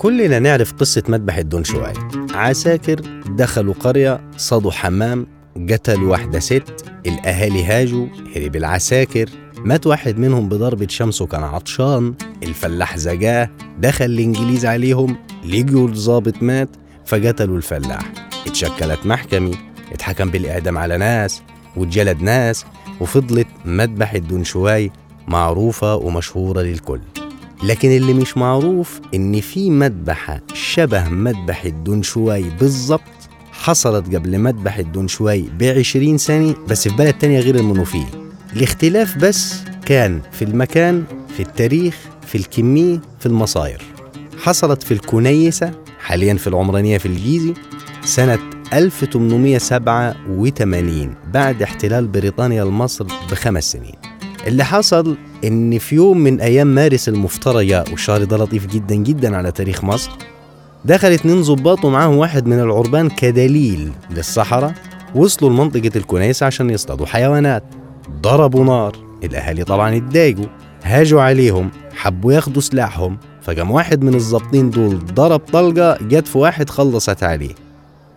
كلنا نعرف قصة مذبح الدون شوي عساكر دخلوا قرية صادوا حمام قتلوا واحدة ست الأهالي هاجوا هرب العساكر. مات واحد منهم بضربة شمس وكان عطشان. الفلاح زجاه دخل الإنجليز عليهم. لقيوا الظابط مات فقتلوا الفلاح. اتشكلت محكمة اتحكم بالإعدام على ناس واتجلد ناس وفضلت مذبح الدنشواي معروفة ومشهورة للكل. لكن اللي مش معروف إن في مذبحة شبه مذبحة دنشواي بالظبط حصلت قبل مذبحة دنشواي بعشرين سنة بس في بلد تانية غير المنوفية. الاختلاف بس كان في المكان في التاريخ في الكمية في المصاير. حصلت في الكنيسة حاليا في العمرانية في الجيزة سنة 1887 بعد احتلال بريطانيا لمصر بخمس سنين. اللي حصل إن في يوم من أيام مارس المفترجة والشهر ده لطيف جدا جدا على تاريخ مصر دخل اتنين ظباط ومعاهم واحد من العربان كدليل للصحراء وصلوا لمنطقة الكنيسة عشان يصطادوا حيوانات. ضربوا نار الأهالي طبعا اتضايقوا هاجوا عليهم حبوا ياخدوا سلاحهم فقام واحد من الظابطين دول ضرب طلقة جت في واحد خلصت عليه.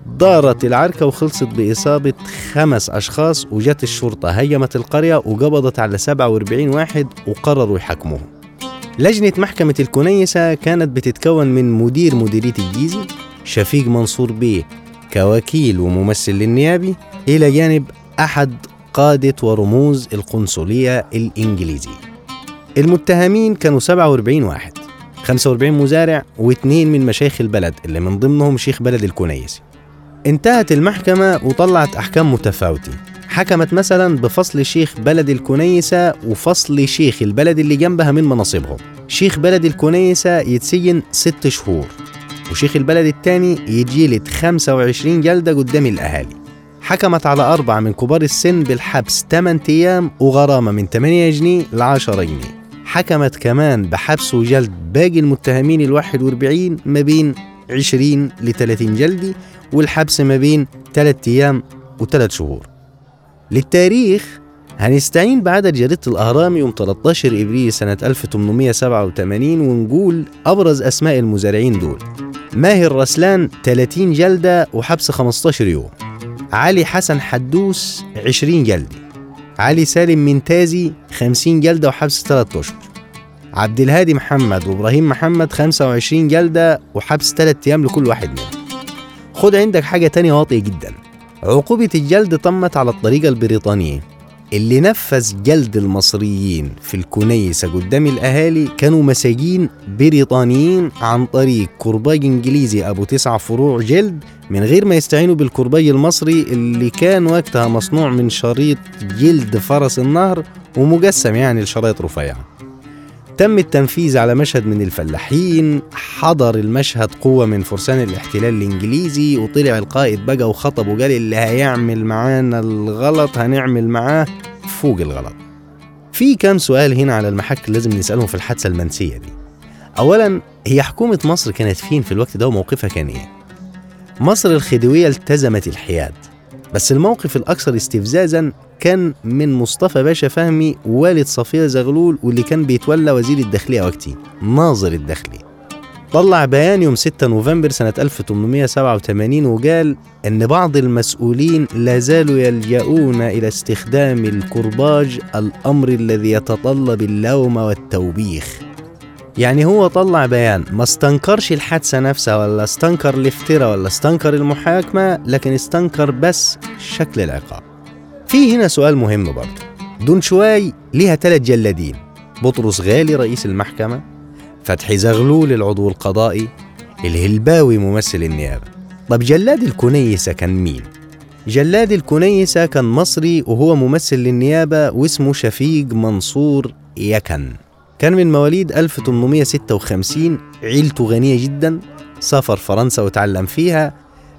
دارت العركة وخلصت بإصابة خمس أشخاص وجت الشرطة هيمت القرية وقبضت على 47 واحد وقرروا يحاكموهم لجنة محكمة الكنيسة كانت بتتكون من مدير مديرية الجيزي شفيق منصور بيه كوكيل وممثل للنيابي إلى جانب أحد قادة ورموز القنصلية الإنجليزية. المتهمين كانوا 47 واحد 45 مزارع واثنين من مشايخ البلد اللي من ضمنهم شيخ بلد الكنيسي انتهت المحكمة وطلعت أحكام متفاوتة. حكمت مثلا بفصل شيخ بلد الكنيسة وفصل شيخ البلد اللي جنبها من مناصبهم. شيخ بلد الكنيسة يتسجن ست شهور وشيخ البلد التاني يتجلد 25 جلدة قدام الأهالي. حكمت على أربعة من كبار السن بالحبس 8 أيام وغرامة من 8 جنيه ل 10 جنيه. حكمت كمان بحبس وجلد باقي المتهمين ال 41 ما بين 20 ل 30 جلدي والحبس ما بين 3 أيام و3 شهور. للتاريخ هنستعين بعدد جريدة الأهرام يوم 13 إبريل سنة 1887 ونقول أبرز أسماء المزارعين دول. ماهر رسلان 30 جلدة وحبس 15 يوم. علي حسن حدوس 20 جلدة. علي سالم منتازي 50 جلدة وحبس 3 أشهر عبد الهادي محمد وإبراهيم محمد 25 جلدة وحبس 3 أيام لكل واحد منهم. خد عندك حاجة تانية واطية جدا. عقوبة الجلد تمت على الطريقة البريطانية. اللي نفذ جلد المصريين في الكنيسة قدام الأهالي كانوا مساجين بريطانيين عن طريق كرباج إنجليزي أبو تسع فروع جلد من غير ما يستعينوا بالكرباج المصري اللي كان وقتها مصنوع من شريط جلد فرس النهر ومقسم يعني لشرايط رفيعة. تم التنفيذ على مشهد من الفلاحين. حضر المشهد قوة من فرسان الاحتلال الإنجليزي وطلع القائد بقى وخطب وقال اللي هيعمل معانا الغلط هنعمل معاه فوق الغلط. في كام سؤال هنا على المحك لازم نسألهم في الحادثة المنسية دي. أولا هي حكومة مصر كانت فين في الوقت ده وموقفها كان إيه؟ مصر الخديوية التزمت الحياد. بس الموقف الأكثر استفزازا كان من مصطفى باشا فهمي والد صفية زغلول واللي كان بيتولى وزير الداخلية وقتي ناظر الداخلية. طلع بيان يوم 6 نوفمبر سنة 1887 وقال إن بعض المسؤولين لا زالوا يلجؤون إلى استخدام الكرباج الأمر الذي يتطلب اللوم والتوبيخ. يعني هو طلع بيان ما استنكرش الحادثة نفسها ولا استنكر الافتراء ولا استنكر المحاكمة لكن استنكر بس شكل العقاب. في هنا سؤال مهم برضه. دون شواي ليها ثلاث جلادين. بطرس غالي رئيس المحكمة. فتحي زغلول العضو القضائي. الهلباوي ممثل النيابة. طب جلاد الكنيسة كان مين؟ جلاد الكنيسة كان مصري وهو ممثل للنيابة واسمه شفيق منصور يكن. كان من مواليد 1856 عيلته غنية جدا سافر فرنسا وتعلم فيها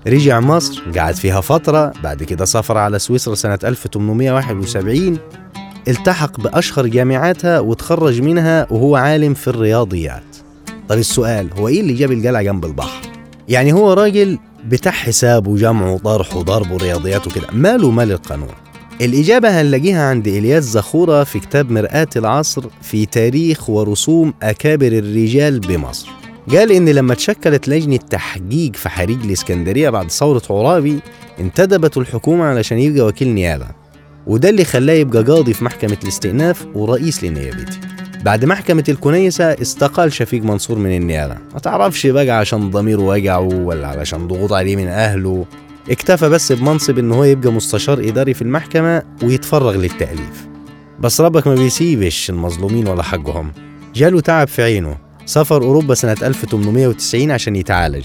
رجع مصر قعد فيها فترة بعد كده سافر على سويسرا سنة 1871 التحق بأشهر جامعاتها وتخرج منها وهو عالم في الرياضيات طب السؤال هو إيه اللي جاب القلعة جنب البحر؟ يعني هو راجل بتاع حساب وجمع وطرح وضرب ورياضيات وكده ماله مال القانون الإجابة هنلاقيها عند إلياس زخورة في كتاب مرآة العصر في تاريخ ورسوم أكابر الرجال بمصر. قال إن لما تشكلت لجنة تحقيق في حريق الإسكندرية بعد ثورة عرابي انتدبت الحكومة علشان يبقى وكيل نيابة. وده اللي خلاه يبقى قاضي في محكمة الاستئناف ورئيس لنيابتي بعد محكمة الكنيسة استقال شفيق منصور من النيابة. ما تعرفش بقى عشان ضميره وجعه ولا علشان ضغوط عليه من أهله. اكتفى بس بمنصب ان هو يبقى مستشار إداري في المحكمة ويتفرغ للتأليف. بس ربك ما بيسيبش المظلومين ولا حقهم. جاله تعب في عينه. سافر أوروبا سنة 1890 عشان يتعالج.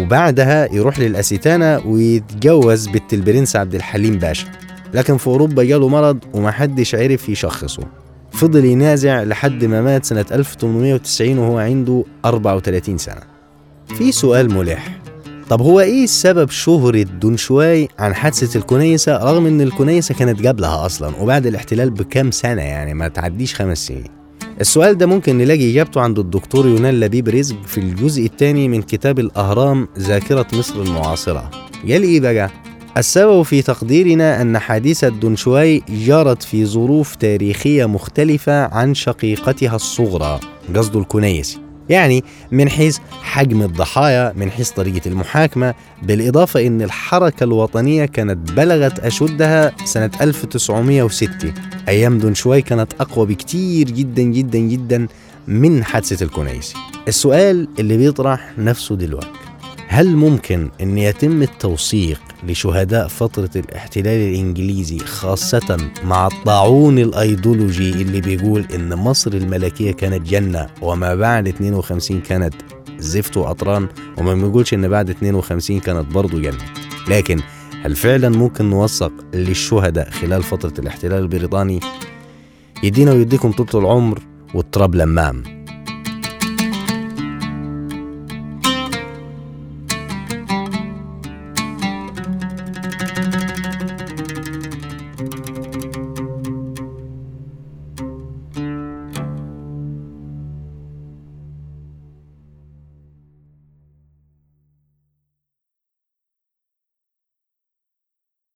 وبعدها يروح للأسيتانا ويتجوز بنت البرنس عبد الحليم باشا. لكن في أوروبا جاله مرض ومحدش عرف يشخصه. فضل ينازع لحد ما مات سنة 1890 وهو عنده 34 سنة. في سؤال ملح. طب هو إيه سبب شهرة دون شواي عن حادثة الكنيسة رغم إن الكنيسة كانت قبلها أصلا وبعد الاحتلال بكام سنة يعني ما تعديش خمس سنين؟ السؤال ده ممكن نلاقي إجابته عند الدكتور يونان لبيب رزق في الجزء الثاني من كتاب الأهرام ذاكرة مصر المعاصرة. قال إيه بقى؟ السبب في تقديرنا أن حادثة دونشواي جرت في ظروف تاريخية مختلفة عن شقيقتها الصغرى قصد الكنيسي. يعني من حيث حجم الضحايا من حيث طريقة المحاكمة بالإضافة أن الحركة الوطنية كانت بلغت أشدها سنة 1906 أيام دنشواي كانت أقوى بكتير جدا جدا جدا من حادثة الكنيسي السؤال اللي بيطرح نفسه دلوقتي هل ممكن أن يتم التوثيق لشهداء فترة الاحتلال الإنجليزي خاصة مع الطاعون الأيديولوجي اللي بيقول إن مصر الملكية كانت جنة وما بعد 52 كانت زفت وقطران وما بيقولش إن بعد 52 كانت برضو جنة. لكن هل فعلا ممكن نوثق للشهداء خلال فترة الاحتلال البريطاني؟ يدينا ويديكم طول العمر والتراب لمام.